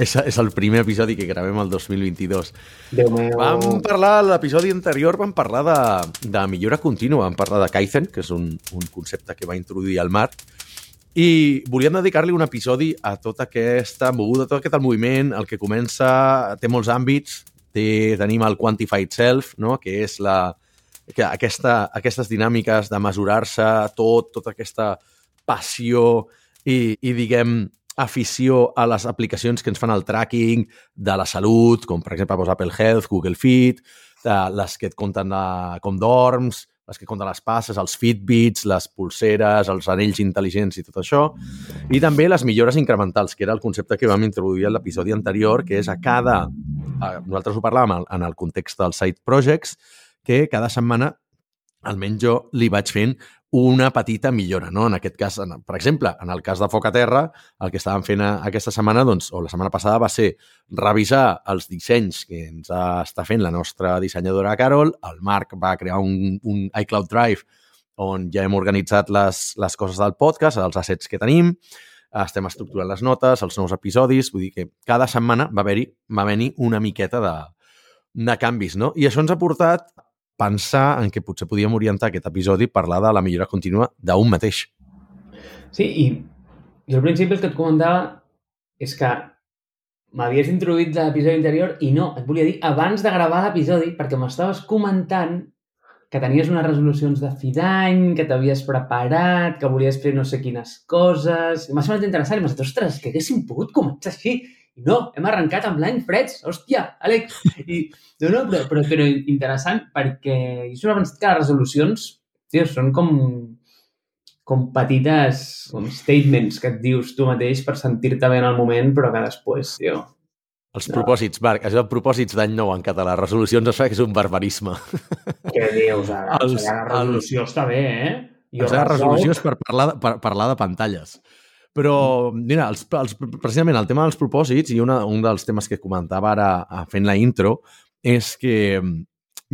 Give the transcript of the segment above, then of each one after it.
És, és el primer episodi que gravem el 2022. Déu meu. Vam parlar, l'episodi anterior vam parlar de, de millora contínua, vam parlar de Kaizen, que és un, un concepte que va introduir el Marc, i volíem dedicar-li un episodi a tota aquesta moguda, tot aquest moviment, el que comença, té molts àmbits, té, tenim el Quantified Self, no? que és la, que aquesta, aquestes dinàmiques de mesurar-se tot, tota aquesta passió i, i diguem, afició a les aplicacions que ens fan el tracking de la salut, com per exemple doncs, Apple Health, Google Fit, de les que et compten de, com dorms, les que compten les passes, els Fitbits, les pulseres, els anells intel·ligents i tot això, i també les millores incrementals, que era el concepte que vam introduir en l'episodi anterior, que és a cada... A, nosaltres ho parlàvem en el context dels side projects, que cada setmana almenys jo li vaig fent una petita millora, no? En aquest cas, en, per exemple, en el cas de Foc a Terra, el que estàvem fent aquesta setmana, doncs, o la setmana passada, va ser revisar els dissenys que ens està fent la nostra dissenyadora Carol. El Marc va crear un, un iCloud Drive on ja hem organitzat les, les coses del podcast, els assets que tenim, estem estructurant les notes, els nous episodis, vull dir que cada setmana va haver-hi va venir una miqueta de, de canvis, no? I això ens ha portat pensar en que potser podíem orientar aquest episodi a parlar de la millora contínua d'un mateix. Sí, i jo al principi el que et comentava és que m'havies introduït l'episodi anterior i no, et volia dir abans de gravar l'episodi perquè m'estaves comentant que tenies unes resolucions de fi d'any, que t'havies preparat, que volies fer no sé quines coses... M'ha semblat interessant i m'ha dit, ostres, que haguéssim pogut començar així. I no, hem arrencat amb l'any freds. Hòstia, Àlex! I, no, no, però, però, però interessant perquè jo sempre he pensat que les resolucions, tio, són com, com petites com statements que et dius tu mateix per sentir-te bé en el moment, però que després, tio, els no. propòsits, Marc, això de propòsits d'any nou en català, resolucions, es fa que és un barbarisme. Què dius ara? Els, la resolució els... està bé, eh? Jo sigui, resolució és per parlar, de, per parlar de pantalles. Però, mira, els, els, precisament el tema dels propòsits i una, un dels temes que comentava ara fent la intro és que mm,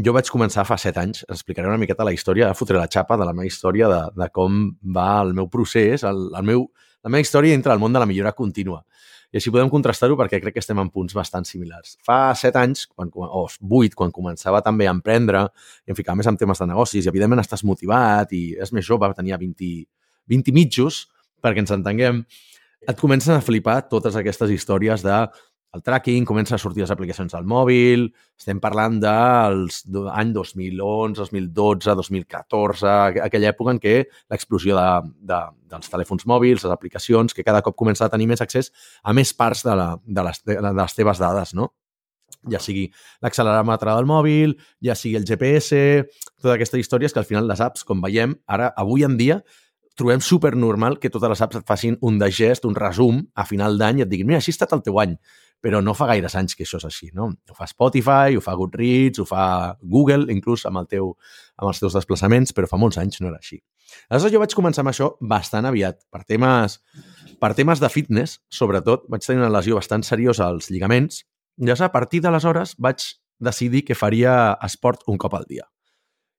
jo vaig començar fa set anys, explicaré una miqueta la història, fotré la xapa de la meva història de, de com va el meu procés, el, el meu, la meva història entre el món de la millora contínua. I així podem contrastar-ho perquè crec que estem en punts bastant similars. Fa set anys, quan, o vuit, quan començava també a emprendre i em ficava més en temes de negocis i evidentment estàs motivat i és més jove, tenia 20, 20 mitjos, perquè ens entenguem, et comencen a flipar totes aquestes històries de el tracking, comença a sortir les aplicacions al mòbil, estem parlant dels any 2011, 2012, 2014, aquella època en què l'explosió de, de, dels telèfons mòbils, les aplicacions, que cada cop comença a tenir més accés a més parts de, la, de, les, de les teves dades, no? ja sigui l'acceleròmetre del mòbil, ja sigui el GPS, tota aquesta història és que al final les apps, com veiem, ara, avui en dia, trobem super normal que totes les apps et facin un digest, un resum a final d'any i et diguin, mira, així ha estat el teu any. Però no fa gaires anys que això és així, no? Ho fa Spotify, ho fa Goodreads, ho fa Google, inclús amb, el teu, amb els teus desplaçaments, però fa molts anys no era així. Aleshores jo vaig començar amb això bastant aviat, per temes, per temes de fitness, sobretot, vaig tenir una lesió bastant seriosa als lligaments, llavors a partir d'aleshores vaig decidir que faria esport un cop al dia.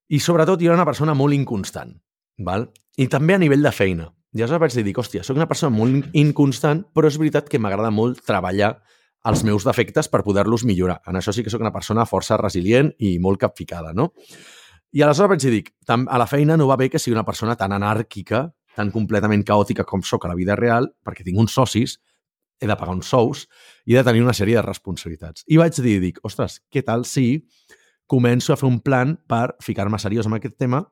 I sobretot jo era una persona molt inconstant. Val? I també a nivell de feina. I aleshores vaig dir, hòstia, sóc una persona molt inconstant, però és veritat que m'agrada molt treballar els meus defectes per poder-los millorar. En això sí que sóc una persona força resilient i molt capficada, no? I aleshores vaig dir, a la feina no va bé que sigui una persona tan anàrquica, tan completament caòtica com sóc a la vida real, perquè tinc uns socis, he de pagar uns sous i he de tenir una sèrie de responsabilitats. I vaig dir, dic, ostres, què tal si començo a fer un plan per ficar-me seriós amb aquest tema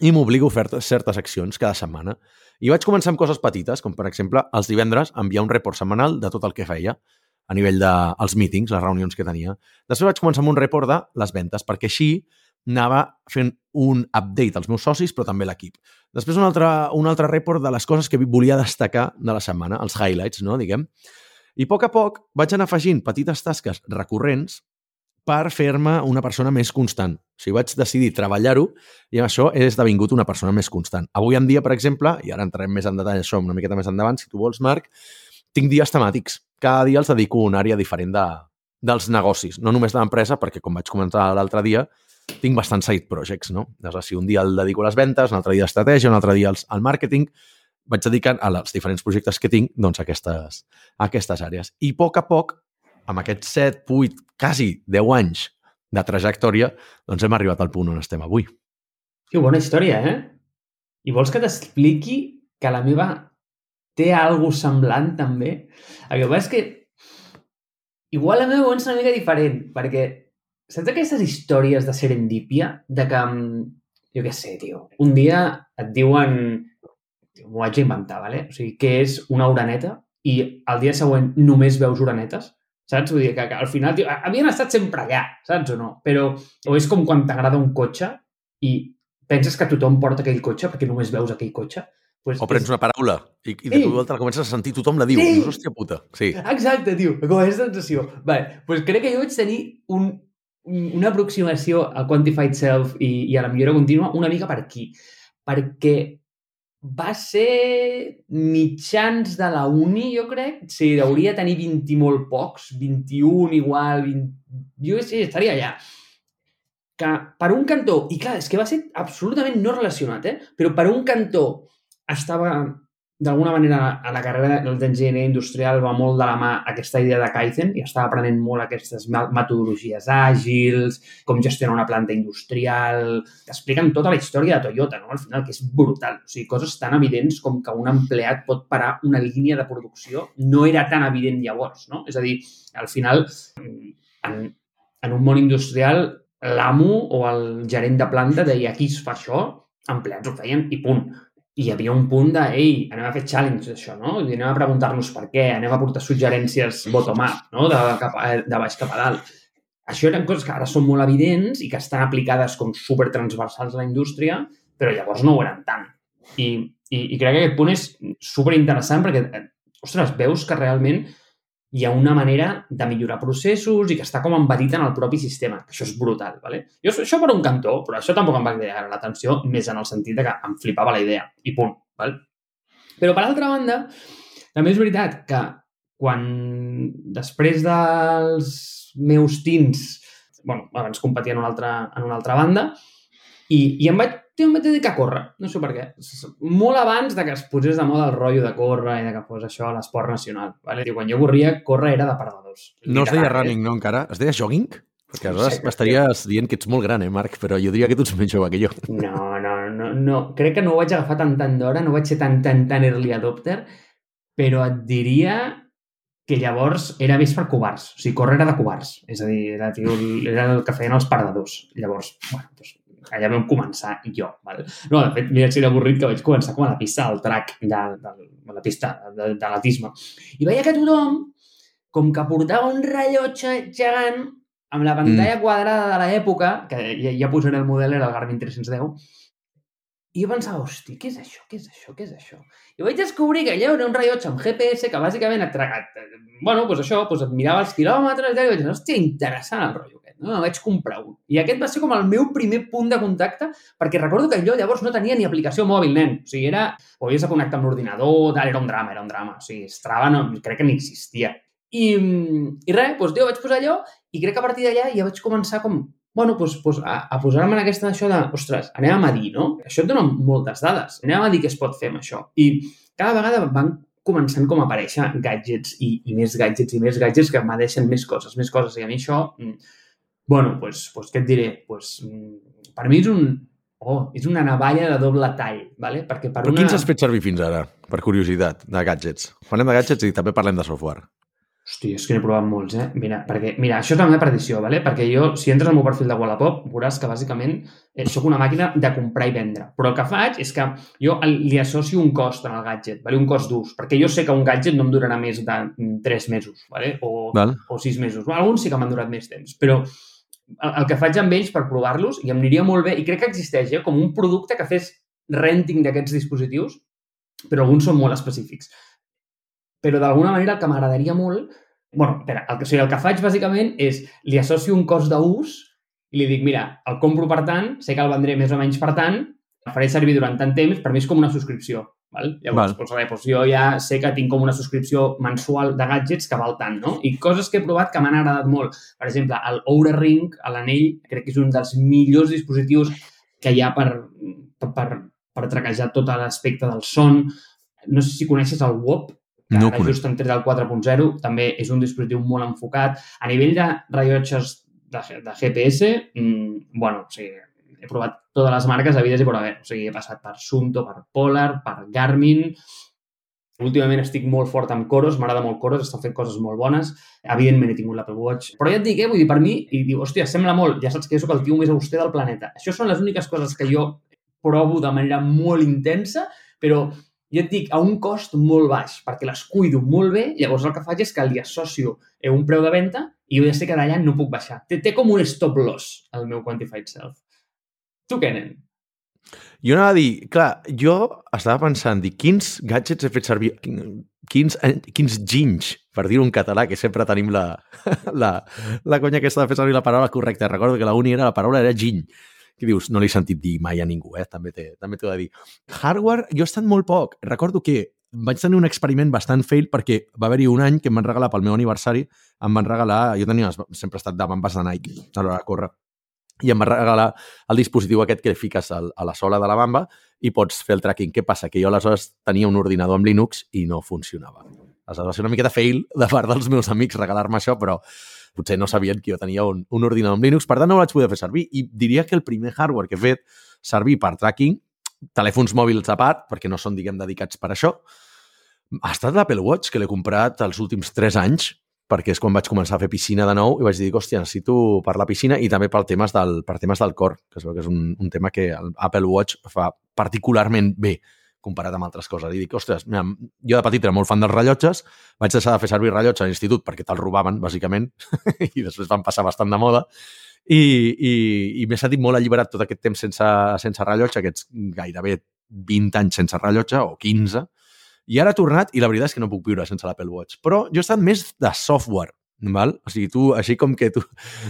i m'obligo a fer certes accions cada setmana. I vaig començar amb coses petites, com per exemple, els divendres enviar un report setmanal de tot el que feia a nivell dels de, meetings, les reunions que tenia. Després vaig començar amb un report de les ventes, perquè així anava fent un update als meus socis, però també l'equip. Després un altre, un altre report de les coses que volia destacar de la setmana, els highlights, no, diguem. I a poc a poc vaig anar afegint petites tasques recurrents per fer-me una persona més constant. O sigui, vaig decidir treballar-ho i amb això he esdevingut una persona més constant. Avui en dia, per exemple, i ara entrarem més en detall això una miqueta més endavant, si tu vols, Marc, tinc dies temàtics. Cada dia els dedico a una àrea diferent de, dels negocis, no només de l'empresa, perquè, com vaig comentar l'altre dia, tinc bastants side projects, no? Llavors, si un dia el dedico a les ventes, un altre dia a l'estratègia, un altre dia al, al màrqueting, vaig dedicant als diferents projectes que tinc doncs, aquestes, aquestes àrees. I a poc a poc, amb aquests 7, 8, quasi 10 anys de trajectòria, doncs hem arribat al punt on estem avui. Que bona història, eh? I vols que t'expliqui que la meva té algo semblant també? El que passa és que igual la meva és una mica diferent, perquè saps aquestes històries de serendípia? De que, mm, jo què sé, tio, un dia et diuen m'ho vaig inventar, ¿vale? o sigui, que és una oraneta i el dia següent només veus oranetes, saps? Vull dir que, que al final, tio, havien estat sempre allà, saps o no? Però, o és com quan t'agrada un cotxe i penses que tothom porta aquell cotxe perquè només veus aquell cotxe. Pues o prens és... una paraula i, i de sí. volta la comences a sentir, tothom la diu. Sí. Dius, hòstia puta. Sí. Exacte, tio. Com aquesta sensació. Vale, pues crec que jo vaig tenir un, una aproximació al Quantified Self i, i a la millora contínua una mica per aquí. Perquè va ser mitjans de la uni, jo crec. Sí, hauria de tenir 20 i molt pocs, 21 igual, 20... jo sí, estaria allà. Que per un cantó, i clar, és que va ser absolutament no relacionat, eh? però per un cantó estava d'alguna manera a la carrera d'enginyeria industrial va molt de la mà aquesta idea de Kaizen i estava aprenent molt aquestes metodologies àgils, com gestionar una planta industrial, t'expliquen tota la història de Toyota, no? al final, que és brutal. O sigui, coses tan evidents com que un empleat pot parar una línia de producció no era tan evident llavors, no? És a dir, al final, en, en un món industrial, l'amo o el gerent de planta deia aquí es fa això, empleats ho feien i punt i hi havia un punt de, ei, anem a fer challenge d'això, no? I anem a preguntar-nos per què, anem a portar suggerències bottom-up, no? De, cap, de baix cap a dalt. Això eren coses que ara són molt evidents i que estan aplicades com super transversals a la indústria, però llavors no ho eren tant. I, i, i crec que aquest punt és super interessant perquè, ostres, veus que realment hi ha una manera de millorar processos i que està com embedit en el propi sistema. Això és brutal, ¿vale? Jo, això per un cantó, però això tampoc em va cridar l'atenció, més en el sentit de que em flipava la idea, i punt, ¿vale? Però, per altra banda, també és veritat que quan després dels meus teens, bueno, abans competia en una altra, en una altra banda, i, i em vaig té un mètode dedicar a córrer, no sé per què. Molt abans de que es posés de moda el rotllo de córrer i de que fos això l'esport nacional. Vale? I quan jo corria, córrer era de perdedors. No es deia running, no, encara? Es deia jogging? Perquè aleshores no sé, estaries dient que ets molt gran, eh, Marc? Però jo diria que tu ets menys jove que jo. No, no, no, no. Crec que no ho vaig agafar tant tant d'hora, no vaig ser tan, tan, tan early adopter, però et diria que llavors era més per covards. O sigui, córrer era de covards. És a dir, era, tio, era el que feien els perdedors. Llavors, bueno, doncs, allà vam començar jo. Val? No, de fet, mira si era avorrit que vaig començar com a la pista del track, de, de, de la pista de, de l'atisme. I veia que tothom, com que portava un rellotge gegant amb la pantalla mm. quadrada de l'època, que ja, ja posaré el model, era el Garmin 310, i jo pensava, hosti, què és això? Què és això? Què és això? I vaig descobrir que allò era un rellotge amb GPS que bàsicament et tragat. Bueno, doncs això, doncs et mirava els quilòmetres i vaig dir, hòstia, interessant el rotllo aquest. No? Me'n vaig comprar un. I aquest va ser com el meu primer punt de contacte, perquè recordo que allò llavors no tenia ni aplicació mòbil, nen. O sigui, era... Ho havies de connectar amb l'ordinador, tal, era un drama, era un drama. O sigui, Strava no, crec que ni existia. I, i res, doncs, tio, vaig posar allò i crec que a partir d'allà ja vaig començar com bueno, doncs, doncs a, a posar-me en aquesta això de, ostres, anem a medir, no? Això et dona moltes dades. Anem a dir què es pot fer amb això. I cada vegada van començant com a aparèixer gadgets i, i més gadgets i més gadgets que m'adeixen més coses, més coses. I a mi això, mm, bueno, doncs, doncs què et diré? Doncs, mm, per mi és un, oh, és una navalla de doble tall, ¿vale? perquè per Però una... quins has fet servir fins ara, per curiositat, de gadgets? Parlem de gadgets i també parlem de software. Hòstia, és que n'he provat molts, eh? Mira, perquè, mira, això és la meva perdició, ¿vale? perquè jo, si entres al meu perfil de Wallapop, veuràs que bàsicament eh, sóc una màquina de comprar i vendre. Però el que faig és que jo li associo un cost en el gadget, ¿vale? un cost d'ús, perquè jo sé que un gadget no em durarà més de 3 mm, mesos, ¿vale? o, Val. o 6 mesos. Alguns sí que m'han durat més temps, però el, que faig amb ells per provar-los, i em aniria molt bé, i crec que existeix eh, com un producte que fes renting d'aquests dispositius, però alguns són molt específics però d'alguna manera el que m'agradaria molt... bueno, espera, el que, o sigui, el que faig bàsicament és li associo un cost d'ús i li dic, mira, el compro per tant, sé que el vendré més o menys per tant, el faré servir durant tant temps, per mi és com una subscripció. Val? Llavors, val. Doncs, doncs jo ja sé que tinc com una subscripció mensual de gadgets que val tant, no? I coses que he provat que m'han agradat molt. Per exemple, el Oura Ring, l'anell, crec que és un dels millors dispositius que hi ha per, per, per traquejar tot l'aspecte del son no sé si coneixes el WOP, que No conec. just han tret el 4.0, també és un dispositiu molt enfocat. A nivell de rellotges de, de GPS, mmm, bueno, o sigui, he provat totes les marques havides i per haver. O sigui, he passat per Sunto, per Polar, per Garmin. Últimament estic molt fort amb Coros, m'agrada molt Coros, estan fent coses molt bones. Evidentment he tingut l'Apple Watch. Però ja et dic, eh, vull dir, per mi, i diu, hòstia, sembla molt, ja saps que jo sóc el tio més auster del planeta. Això són les úniques coses que jo provo de manera molt intensa, però jo et dic, a un cost molt baix, perquè les cuido molt bé, llavors el que faig és que li associo eh, un preu de venda i jo ja sé que d'allà no puc baixar. Té, té com un stop loss, el meu Quantified Self. Tu què, nen? Jo anava a dir, clar, jo estava pensant, dir, quins gadgets he fet servir, quins, quins ginys, per dir-ho en català, que sempre tenim la, la, la conya aquesta de fer servir la paraula correcta. Recordo que la uni era, la paraula era giny. Que dius, no l'he sentit dir mai a ningú, eh? també t'ho he de dir. Hardware, jo he estat molt poc. Recordo que vaig tenir un experiment bastant fail perquè va haver-hi un any que em van regalar pel meu aniversari, em van regalar, jo tenia, sempre estat de bambes de Nike a l'hora de córrer, i em va regalar el dispositiu aquest que fiques a la sola de la bamba i pots fer el tracking. Què passa? Que jo aleshores tenia un ordinador amb Linux i no funcionava. Aleshores va ser una miqueta fail de part dels meus amics regalar-me això, però potser no sabien que jo tenia un, un ordinador amb Linux, per tant no ho vaig poder fer servir. I diria que el primer hardware que he fet servir per tracking, telèfons mòbils a part, perquè no són, diguem, dedicats per això, ha estat l'Apple Watch, que l'he comprat els últims 3 anys, perquè és quan vaig començar a fer piscina de nou i vaig dir, hòstia, necessito per la piscina i també per temes del, per temes del cor, que es que és un, un tema que l'Apple Watch fa particularment bé comparat amb altres coses. I dic, ostres, mira, jo de petit era molt fan dels rellotges, vaig deixar de fer servir rellotge a l'institut perquè te'l robaven, bàsicament, i després van passar bastant de moda, i, i, i m'he sentit molt alliberat tot aquest temps sense, sense rellotge, aquests gairebé 20 anys sense rellotge, o 15, i ara ha tornat, i la veritat és que no puc viure sense l'Apple Watch. Però jo he estat més de software, val? O sigui, tu, així com que tu,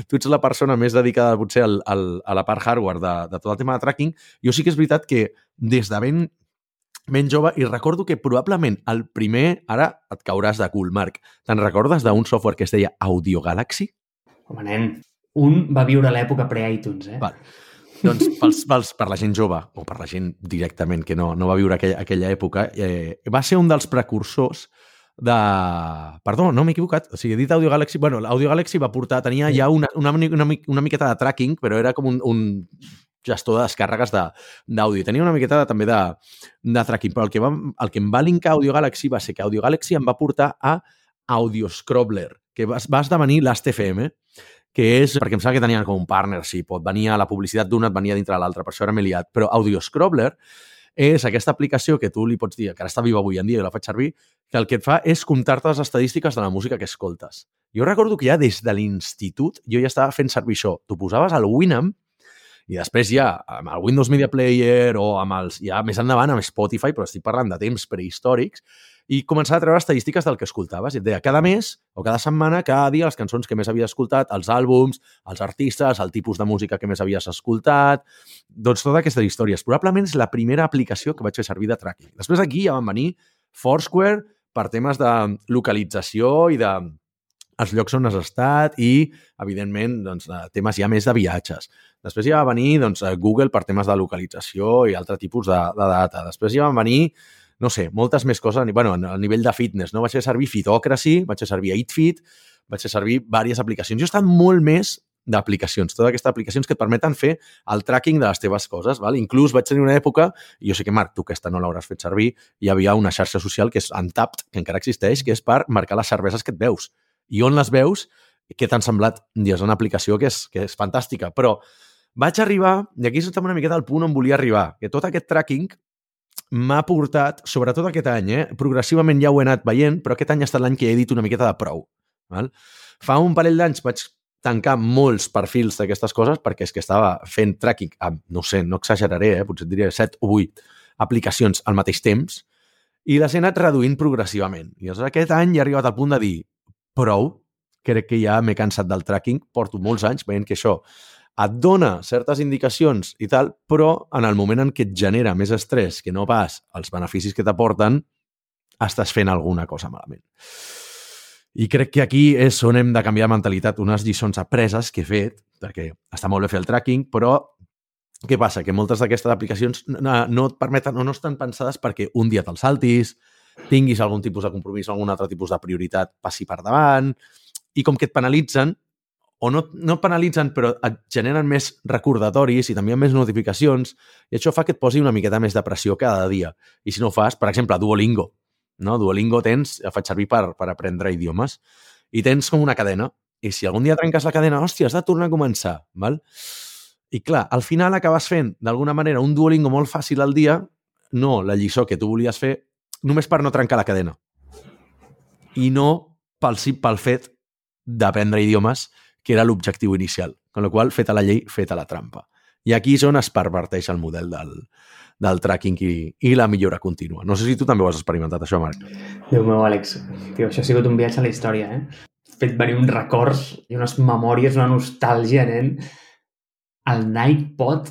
tu ets la persona més dedicada potser al, al, a la part hardware de, de tot el tema de tracking, jo sí que és veritat que des de ben, ben jove, i recordo que probablement el primer, ara et cauràs de cul, Marc, te'n recordes d'un software que es deia Audio Galaxy? Home, nen, un va viure l'època pre-iTunes, eh? Val. Doncs pels, pels, per la gent jove, o per la gent directament que no, no va viure aquella, aquella època, eh, va ser un dels precursors de... Perdó, no m'he equivocat. O sigui, he dit Audio Galaxy... Bueno, l'Audio Galaxy va portar... Tenia ja una, una, una, una miqueta de tracking, però era com un, un gestor de descàrregues d'àudio. Tenia una miqueta de, també de, de tracking, però el que, va, el que em va linkar Audio Galaxy va ser que Audio Galaxy em va portar a Audio Scrobbler, que va, va esdevenir l'AST.fm, que és, perquè em sembla que tenien com un partnership, pot venir a la publicitat d'una, et venia dintre l'altra, per això ara m'he. Però Audio Scrobbler és aquesta aplicació que tu li pots dir, que ara està viva avui en dia i la faig servir, que el que et fa és comptar-te les estadístiques de la música que escoltes. Jo recordo que ja des de l'institut jo ja estava fent servir això. Tu posaves el Winamp i després ja amb el Windows Media Player o amb els, ja més endavant amb Spotify, però estic parlant de temps prehistòrics, i començar a treure estadístiques del que escoltaves. I et deia, cada mes o cada setmana, cada dia, les cançons que més havies escoltat, els àlbums, els artistes, el tipus de música que més havies escoltat, doncs tota aquesta històries. Probablement és la primera aplicació que vaig fer servir de tracking. Després d'aquí ja van venir Foursquare per temes de localització i de els llocs on has estat i, evidentment, doncs, temes ja més de viatges. Després ja va venir doncs, Google per temes de localització i altre tipus de, de data. Després ja van venir no sé, moltes més coses, bueno, a nivell de fitness, no? Vaig fer servir Fitocracy, vaig fer servir 8Fit, vaig fer servir diverses aplicacions. Jo he estat molt més d'aplicacions, totes aquestes aplicacions que et permeten fer el tracking de les teves coses. Val? Inclús vaig tenir una època, i jo sé que, Marc, tu aquesta no l'hauràs fet servir, hi havia una xarxa social que és Untapped, que encara existeix, que és per marcar les cerveses que et veus. I on les veus, què t'han semblat? I és una aplicació que és, que és fantàstica, però vaig arribar, i aquí estem una miqueta al punt on volia arribar, que tot aquest tracking m'ha portat, sobretot aquest any, eh? progressivament ja ho he anat veient, però aquest any ha estat l'any que he dit una miqueta de prou. Val? Fa un parell d'anys vaig tancar molts perfils d'aquestes coses perquè és que estava fent tracking amb, no sé, no exageraré, eh? potser diria 7 o 8 aplicacions al mateix temps i les he anat reduint progressivament. I llavors aquest any he arribat al punt de dir prou, crec que ja m'he cansat del tracking, porto molts anys veient que això et dona certes indicacions i tal, però en el moment en què et genera més estrès que no pas els beneficis que t'aporten, estàs fent alguna cosa malament. I crec que aquí és on hem de canviar mentalitat, unes lliçons apreses que he fet, perquè està molt bé fer el tracking, però què passa? Que moltes d'aquestes aplicacions no, no et permeten o no estan pensades perquè un dia te'l saltis, tinguis algun tipus de compromís o algun altre tipus de prioritat passi per davant, i com que et penalitzen, o no, no penalitzen, però et generen més recordatoris i també més notificacions, i això fa que et posi una miqueta més de pressió cada dia. I si no ho fas, per exemple, Duolingo. No? Duolingo tens, el faig servir per, per aprendre idiomes, i tens com una cadena. I si algun dia trenques la cadena, hòstia, has de tornar a començar. Val? I clar, al final acabes fent, d'alguna manera, un Duolingo molt fàcil al dia, no la lliçó que tu volies fer, només per no trencar la cadena. I no pel, pel fet d'aprendre idiomes, que era l'objectiu inicial. Con la qual, feta la llei, feta la trampa. I aquí és on es perverteix el model del, del tracking i, i la millora contínua. No sé si tu també ho has experimentat, això, Marc. Déu meu, Àlex. Tio, això ha sigut un viatge a la història, eh? Fet venir uns records i unes memòries, una nostàlgia, nen. El Nike Pot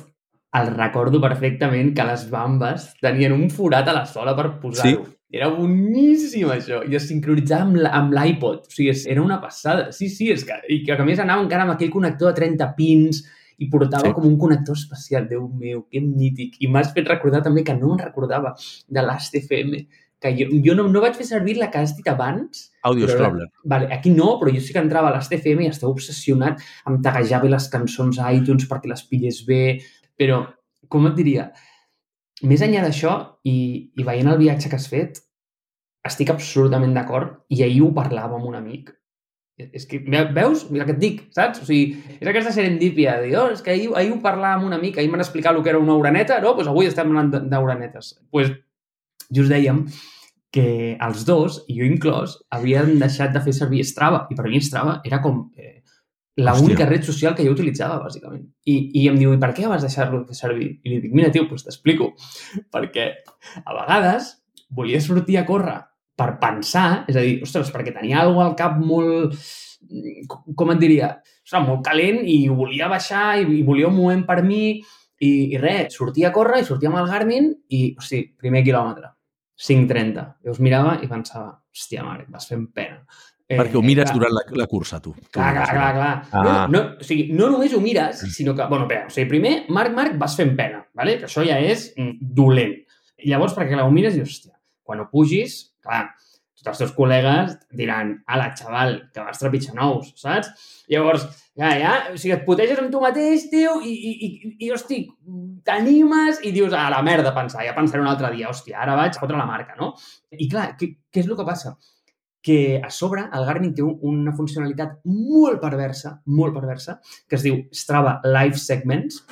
el recordo perfectament que les bambes tenien un forat a la sola per posar-ho. Sí. Era boníssim, això. I es sincronitzava amb l'iPod. O sigui, era una passada. Sí, sí, és que, i que a més anava encara amb aquell connector de 30 pins i portava sí. com un connector especial. Déu meu, que mític. I m'has fet recordar també que no me'n recordava de l'AST-FM, que jo, jo no, no vaig fer servir la que has dit abans. Audio Scroller. Vale, aquí no, però jo sí que entrava a l'AST-FM i estava obsessionat amb taguejar bé les cançons a iTunes perquè les pillés bé, però, com et diria, més enllà d'això, i, i veient el viatge que has fet, estic absolutament d'acord i ahir ho parlava amb un amic. És que, veus? Mira què et dic, saps? O sigui, és aquesta serendípia de dir, oh, és que ahir, ahir ho parlava amb un amic, ahir m'han explicat el que era una uraneta, no? Doncs pues avui estem parlant d'uranetes. Doncs pues, just dèiem que els dos, i jo inclòs, havien deixat de fer servir Strava. I per mi Strava era com eh, la única red social que jo utilitzava, bàsicament. I, I em diu, i per què vas deixar-lo de servir? I li dic, mira, tio, doncs t'explico. Perquè a vegades volia sortir a córrer per pensar, és a dir, ostres, perquè tenia alguna al cap molt, com et diria, ostres, molt calent i volia baixar i, i volia un moment per mi i, i res, sortia a córrer i sortia amb el Garmin i, o sigui, primer quilòmetre, 5.30. I us mirava i pensava, hòstia, mare, vas fent pena. Eh, Perquè ho mires clar. durant la, la cursa, tu. Clar, clar, clar, clar. Ah. No, no, o sigui, no només ho mires, sinó que, bueno, espera, o sigui, primer, Marc, Marc, vas fent pena, ¿vale? que això ja és mm, dolent. I llavors, perquè la ho mires i, hòstia, quan ho pugis, clar, tots els teus col·legues diran, ala, xaval, que vas trepitjar nous, saps? Llavors, ja, ja, o sigui, et puteges amb tu mateix, tio, i, i, i, i hosti, t'animes i dius, a la merda, pensar, ja pensaré un altre dia, hòstia, ara vaig a fotre la marca, no? I clar, què, què és el que passa? Que a sobre el Garmin té una funcionalitat molt perversa, molt perversa, que es diu Strava Live Segments,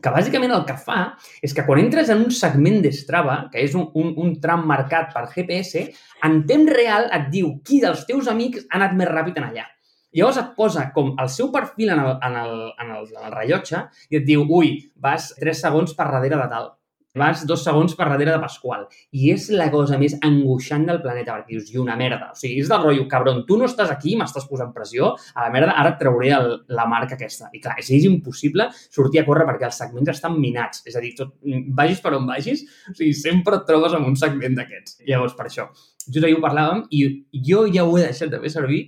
que bàsicament el que fa és que quan entres en un segment d'Strava, que és un, un, un tram marcat per GPS, en temps real et diu qui dels teus amics ha anat més ràpid en allà. Llavors et posa com el seu perfil en el, en el, en el, en el rellotge i et diu, ui, vas 3 segons per darrere de tal vas dos segons per darrere de Pasqual. I és la cosa més angoixant del planeta, perquè dius, i una merda. O sigui, és del rotllo, cabron, tu no estàs aquí, m'estàs posant pressió, a la merda, ara et trauré el, la marca aquesta. I clar, és, és impossible sortir a córrer perquè els segments estan minats. És a dir, tot, vagis per on vagis, o sigui, sempre et trobes amb un segment d'aquests. Llavors, per això, just ahir ho parlàvem i jo ja ho he deixat de fer servir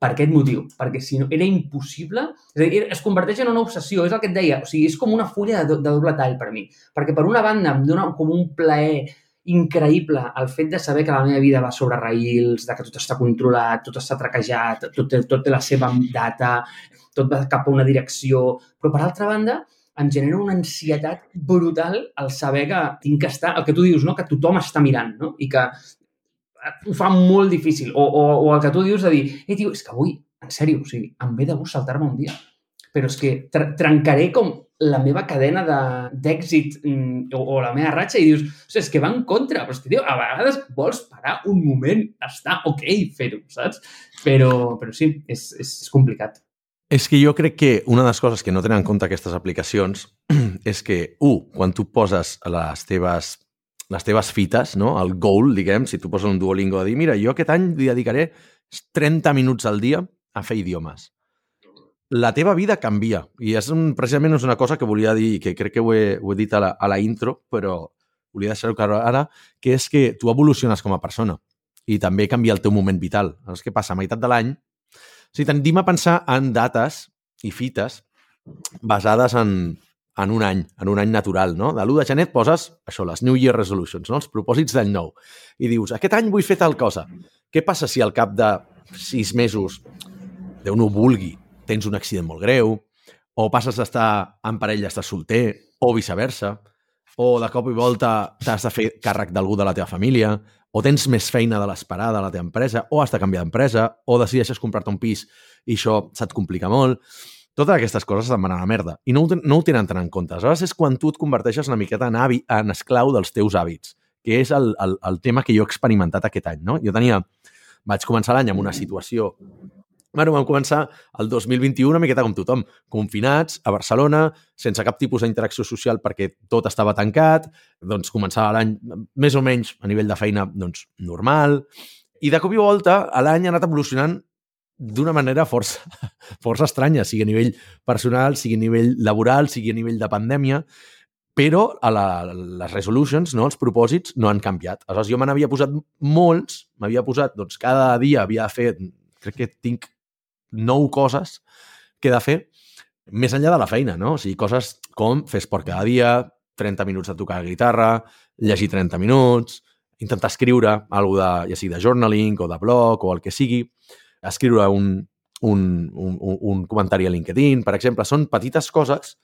per aquest motiu, perquè si no era impossible, és a dir, es converteix en una obsessió, és el que et deia, o sigui, és com una fulla de, de doble tall per mi, perquè per una banda em dona com un plaer increïble el fet de saber que la meva vida va sobre raïls, de que tot està controlat, tot està traquejat, tot, tot té la seva data, tot va cap a una direcció, però per altra banda em genera una ansietat brutal el saber que tinc que estar, el que tu dius, no? que tothom està mirant, no? i que ho fa molt difícil. O, o, o el que tu dius de dir, eh, tio, és que avui, en sèrio, o sigui, em ve de gust saltar-me un dia. Però és que tr trencaré com la meva cadena d'èxit mm, o, o la meva ratxa i dius, o sigui, és que va en contra, però és que, tio, a vegades vols parar un moment, està ok fer-ho, saps? Però, però sí, és, és, és complicat. És que jo crec que una de les coses que no tenen en compte aquestes aplicacions és que, un, quan tu poses les teves les teves fites, no? el goal, diguem, si tu poses un Duolingo a dir, mira, jo aquest any li dedicaré 30 minuts al dia a fer idiomes. La teva vida canvia. I és un, precisament és una cosa que volia dir, que crec que ho he, ho he dit a la, a la intro, però volia deixar-ho clar ara, que és que tu evoluciones com a persona i també canvia el teu moment vital. Llavors, què passa? A meitat de l'any, si tendim a pensar en dates i fites basades en, en un any, en un any natural, no? De l'1 de gener poses, això, les New Year Resolutions, no? els propòsits d'any nou. I dius, aquest any vull fer tal cosa. Què passa si al cap de sis mesos, Déu no ho vulgui, tens un accident molt greu, o passes d'estar en parella a estar solter, o viceversa, o de cop i volta t'has de fer càrrec d'algú de la teva família, o tens més feina de l'esperada a la teva empresa, o has de canviar d'empresa, o decideixes comprar-te un pis i això se't complica molt. Totes aquestes coses se'n van a la merda. I no, no ho tenen tant en compte. Aleshores és quan tu et converteixes una miqueta en, avi, en esclau dels teus hàbits, que és el, el, el tema que jo he experimentat aquest any. No? Jo tenia... Vaig començar l'any amb una situació Bueno, vam començar el 2021 una miqueta com tothom, confinats a Barcelona, sense cap tipus d'interacció social perquè tot estava tancat, doncs començava l'any més o menys a nivell de feina doncs, normal, i de cop i volta l'any ha anat evolucionant d'una manera força, força estranya, sigui a nivell personal, sigui a nivell laboral, sigui a nivell de pandèmia, però a la, les resolutions, no, els propòsits, no han canviat. Aleshores, jo me n'havia posat molts, m'havia posat, doncs cada dia havia fer, crec que tinc nou coses que he de fer més enllà de la feina, no? O sigui, coses com fer esport cada dia, 30 minuts de tocar guitarra, llegir 30 minuts, intentar escriure alguna de, ja sigui de journaling o de blog o el que sigui, escriure un, un, un, un comentari a LinkedIn, per exemple. Són petites coses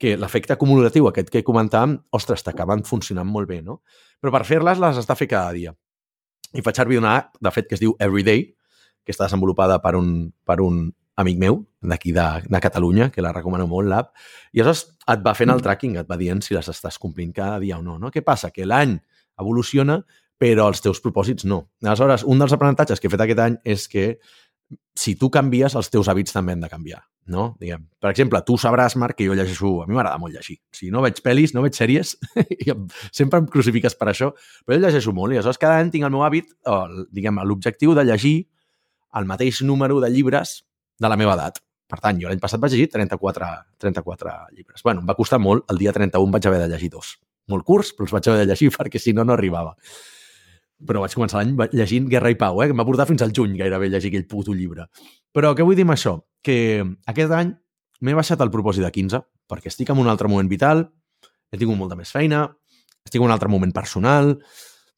que l'efecte acumulatiu aquest que comentàvem, ostres, t'acaben funcionant molt bé, no? Però per fer-les les has de fer cada dia. I faig servir una app, de fet, que es diu Everyday, que està desenvolupada per un, per un amic meu d'aquí de, de Catalunya, que la recomano molt, l'app, i aleshores et va fent el tracking, et va dient si les estàs complint cada dia o no. no? Què passa? Que l'any evoluciona però els teus propòsits no. Aleshores, un dels aprenentatges que he fet aquest any és que si tu canvies, els teus hàbits també han de canviar. No? Diguem, per exemple, tu sabràs, Marc, que jo llegeixo... A mi m'agrada molt llegir. Si no veig pel·lis, no veig sèries, i sempre em crucifiques per això, però jo llegeixo molt i aleshores cada any tinc el meu hàbit, o, diguem, l'objectiu de llegir el mateix número de llibres de la meva edat. Per tant, jo l'any passat vaig llegir 34, 34 llibres. bueno, em va costar molt. El dia 31 vaig haver de llegir dos. Molt curts, però els vaig haver de llegir perquè si no, no arribava però vaig començar l'any llegint Guerra i Pau, eh? que em va portar fins al juny gairebé llegir aquell puto llibre. Però què vull dir amb això? Que aquest any m'he baixat el propòsit de 15 perquè estic en un altre moment vital, he tingut molta més feina, estic en un altre moment personal,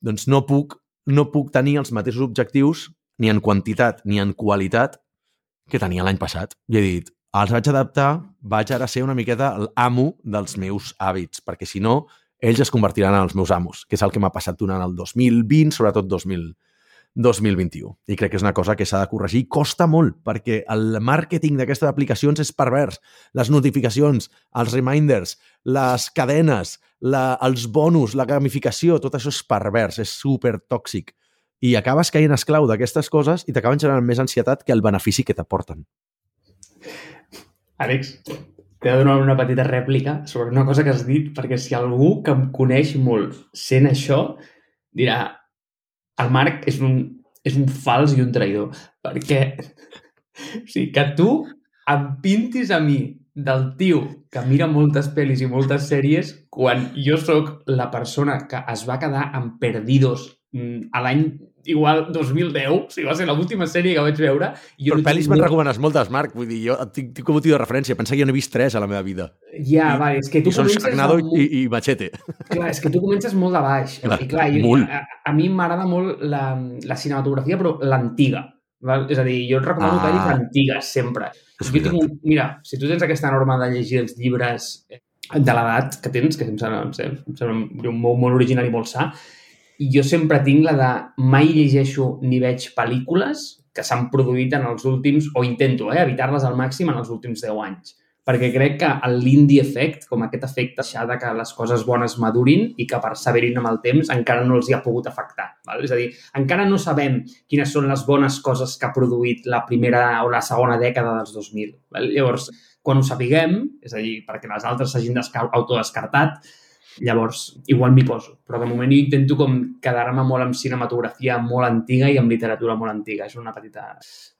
doncs no puc, no puc tenir els mateixos objectius ni en quantitat ni en qualitat que tenia l'any passat. I he dit, els vaig adaptar, vaig ara ser una miqueta l'amo dels meus hàbits, perquè si no, ells es convertiran en els meus amos, que és el que m'ha passat durant el 2020, sobretot 2000, 2021. I crec que és una cosa que s'ha de corregir. Costa molt, perquè el màrqueting d'aquestes aplicacions és pervers. Les notificacions, els reminders, les cadenes, la, els bonus, la gamificació, tot això és pervers, és super tòxic. I acabes caient esclau d'aquestes coses i t'acaben generant més ansietat que el benefici que t'aporten. Àlex, T'he de donar una petita rèplica sobre una cosa que has dit, perquè si algú que em coneix molt sent això, dirà el Marc és un, és un fals i un traïdor, perquè o sigui, que tu em pintis a mi del tio que mira moltes pel·lis i moltes sèries quan jo sóc la persona que es va quedar amb Perdidos mm, a l'any igual 2010, o sigui, va ser l'última sèrie que vaig veure. I Però pel·lis me'n recomanes moltes, Marc. Vull dir, jo tinc, tinc com a de referència. Pensa que jo n'he vist tres a la meva vida. Ja, I, vale, és que tu i comences... Són amb... i, i Machete. Clar, és que tu comences molt de baix. Clar, I clar, jo, a, a, mi m'agrada molt la, la cinematografia, però l'antiga. És a dir, jo et recomano ah. pel·lis antigues, sempre. És jo tinc un... Mira, si tu tens aquesta norma de llegir els llibres de l'edat que tens, que em sembla, em sembla molt, molt original i molt sa, jo sempre tinc la de mai llegeixo ni veig pel·lícules que s'han produït en els últims, o intento eh, evitar-les al màxim en els últims 10 anys. Perquè crec que l'indie effect, com aquest efecte ja de que les coses bones madurin i que perseverin amb el temps, encara no els hi ha pogut afectar. Val? És a dir, encara no sabem quines són les bones coses que ha produït la primera o la segona dècada dels 2000. Val? Llavors, quan ho sapiguem, és a dir, perquè les altres s'hagin autodescartat, Llavors, igual m'hi poso. Però de moment intento com quedar-me molt amb cinematografia molt antiga i amb literatura molt antiga. És una petita,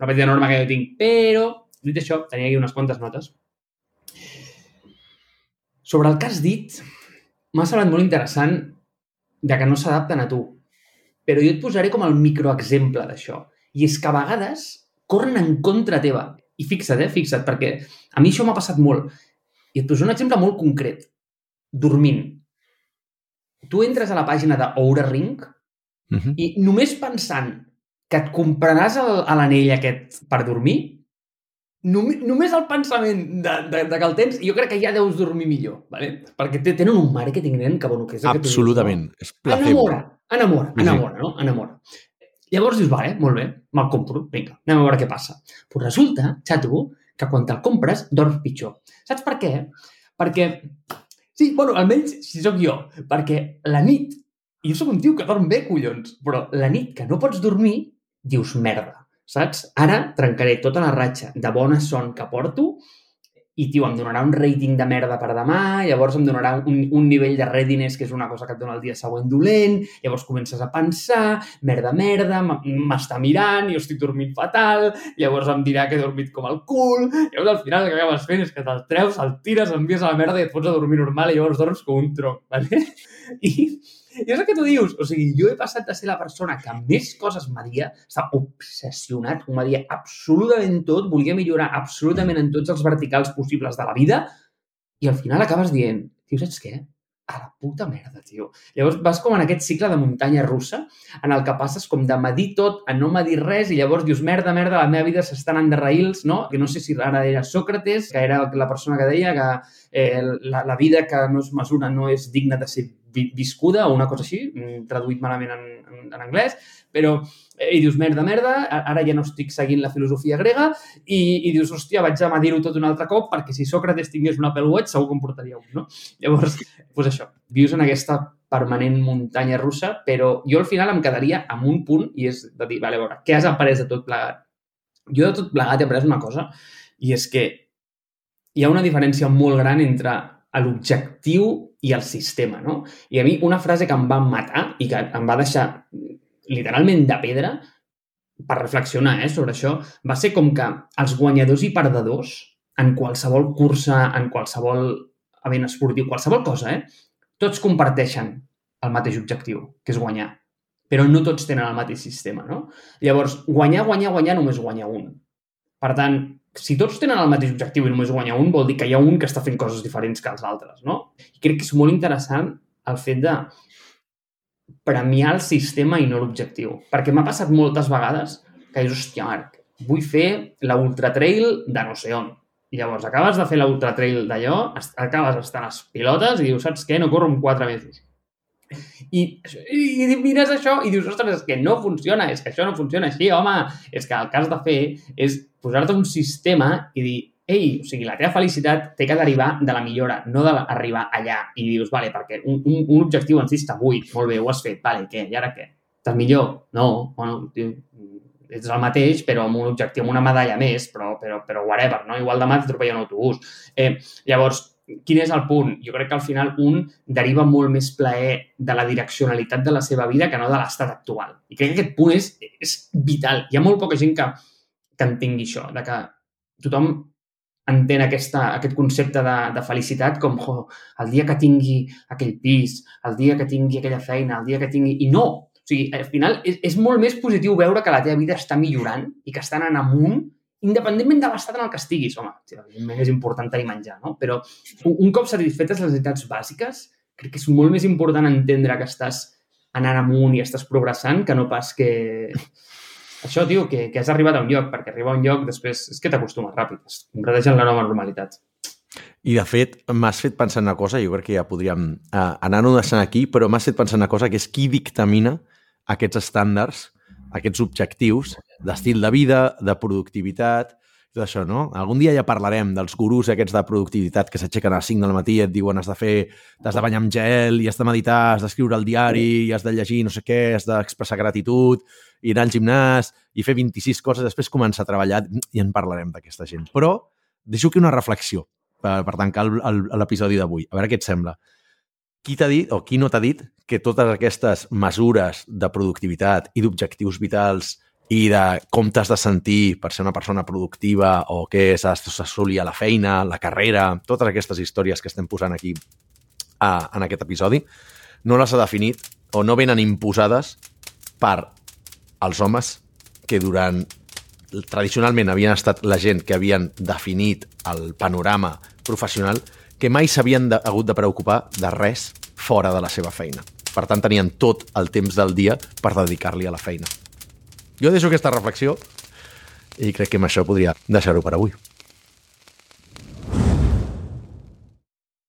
una petita norma que jo tinc. Però, dit això, tenia aquí unes quantes notes. Sobre el que has dit, m'ha semblat molt interessant de que no s'adapten a tu. Però jo et posaré com el microexemple d'això. I és que a vegades corren en contra teva. I fixa't, eh? Fixa't, perquè a mi això m'ha passat molt I et poso un exemple molt concret. Dormint. Tu entres a la pàgina de Oura Ring Uh -huh. i només pensant que et compraràs l'anell aquest per dormir, només, només el pensament de, de, de que el tens, jo crec que ja deus dormir millor, ¿vale? perquè te- tenen un màrqueting nen que, bueno, que és el que Absolutament. És placebo. Enamora, enamora, Sí, sí. enamora, no? Enamora. Llavors dius, vale, molt bé, me'l compro, vinga, anem a veure què passa. Però resulta, xato, que quan te'l compres dorms pitjor. Saps per què? Perquè, sí, bueno, almenys si sóc jo, perquè la nit, i jo sóc un tio que dorm bé, collons, però la nit que no pots dormir, dius merda, saps? Ara trencaré tota la ratxa de bona son que porto i, tio, em donarà un rating de merda per demà, llavors em donarà un, un nivell de readiness, que és una cosa que et dona el dia següent dolent, llavors comences a pensar, merda, merda, m'està mirant, jo estic dormint fatal, llavors em dirà que he dormit com el cul, llavors al final el que acabes fent és que te'l treus, el tires, envies a la merda i et fots a dormir normal i llavors dorms com un tronc, ¿vale? I, i és el que tu dius. O sigui, jo he passat de ser la persona que més coses m'adia, està obsessionat, ho m'adia absolutament tot, volia millorar absolutament en tots els verticals possibles de la vida i al final acabes dient, tio, saps què? A la puta merda, tio. Llavors vas com en aquest cicle de muntanya russa en el que passes com de medir tot a no medir res i llavors dius, merda, merda, la meva vida s'està anant de raïls, no? Que no sé si ara era Sòcrates, que era la persona que deia que eh, la, la vida que no es mesura no és digna de ser viscuda o una cosa així, mm, traduït malament en, en, en anglès, però eh, i dius, merda, merda, ara ja no estic seguint la filosofia grega i, i dius, hòstia, vaig a medir-ho tot un altre cop perquè si Sòcrates tingués un Apple Watch segur que em portaria un, no? Llavors, doncs això, vius en aquesta permanent muntanya russa, però jo al final em quedaria amb un punt i és de dir, vale, a veure, què has après de tot plegat? Jo de tot plegat he après una cosa i és que hi ha una diferència molt gran entre l'objectiu i el sistema, no? I a mi una frase que em va matar i que em va deixar literalment de pedra per reflexionar eh, sobre això, va ser com que els guanyadors i perdedors en qualsevol cursa, en qualsevol event esportiu, qualsevol cosa, eh, tots comparteixen el mateix objectiu, que és guanyar. Però no tots tenen el mateix sistema, no? Llavors, guanyar, guanyar, guanyar, només guanya un. Per tant, si tots tenen el mateix objectiu i només guanya un, vol dir que hi ha un que està fent coses diferents que els altres, no? I crec que és molt interessant el fet de premiar el sistema i no l'objectiu. Perquè m'ha passat moltes vegades que dius, hòstia, Marc, vull fer la ultra trail de no sé on. I llavors acabes de fer la ultra trail d'allò, acabes estant a les pilotes i dius, saps què? No corro en quatre mesos. I, i, i mires això i dius, ostres, és que no funciona, és que això no funciona així, home. És que el has de fer és posar-te un sistema i dir, ei, o sigui, la teva felicitat té que derivar de la millora, no d'arribar allà. I dius, vale, perquè un, un, un objectiu en si està buit, molt bé, ho has fet, vale, què? I ara què? Estàs millor? No, bueno, ets el mateix, però amb un objectiu, amb una medalla més, però, però, però whatever, no? Igual demà t'atropella un autobús. Eh, llavors, quin és el punt? Jo crec que al final un deriva molt més plaer de la direccionalitat de la seva vida que no de l'estat actual. I crec que aquest punt és, és vital. Hi ha molt poca gent que, que entengui això, de que tothom entén aquesta, aquest concepte de, de felicitat com jo, el dia que tingui aquell pis, el dia que tingui aquella feina, el dia que tingui... I no! O sigui, al final és, és molt més positiu veure que la teva vida està millorant i que està anant amunt independentment de l'estat en el que estiguis, home, evidentment és important tenir menjar, no? Però un, cop satisfetes les necessitats bàsiques, crec que és molt més important entendre que estàs anant amunt i estàs progressant que no pas que... Això, tio, que, que has arribat a un lloc, perquè arribar a un lloc després és que t'acostumes ràpid, es converteix en la nova normalitat. I, de fet, m'has fet pensar en una cosa, jo crec que ja podríem eh, anar-ho deixant aquí, però m'has fet pensar en una cosa, que és qui dictamina aquests estàndards, aquests objectius d'estil de vida, de productivitat, tot això, no? Algun dia ja parlarem dels gurus aquests de productivitat que s'aixequen a les 5 del matí i et diuen has de fer, t'has de banyar amb gel i has de meditar, has d'escriure el diari i has de llegir no sé què, has d'expressar gratitud i anar al gimnàs i fer 26 coses, després començar a treballar i en parlarem d'aquesta gent. Però deixo aquí una reflexió per, per tancar l'episodi d'avui. A veure què et sembla. Qui t'ha dit o qui no t'ha dit que totes aquestes mesures de productivitat i d'objectius vitals i de com t'has de sentir per ser una persona productiva o què s'has d'assolir a la feina, la carrera, totes aquestes històries que estem posant aquí a, en aquest episodi, no les ha definit o no venen imposades per als homes que durant tradicionalment havien estat la gent que havien definit el panorama professional que mai s'havien hagut de preocupar de res fora de la seva feina. Per tant, tenien tot el temps del dia per dedicar-li a la feina. Jo deixo aquesta reflexió i crec que amb això podria deixar-ho per avui.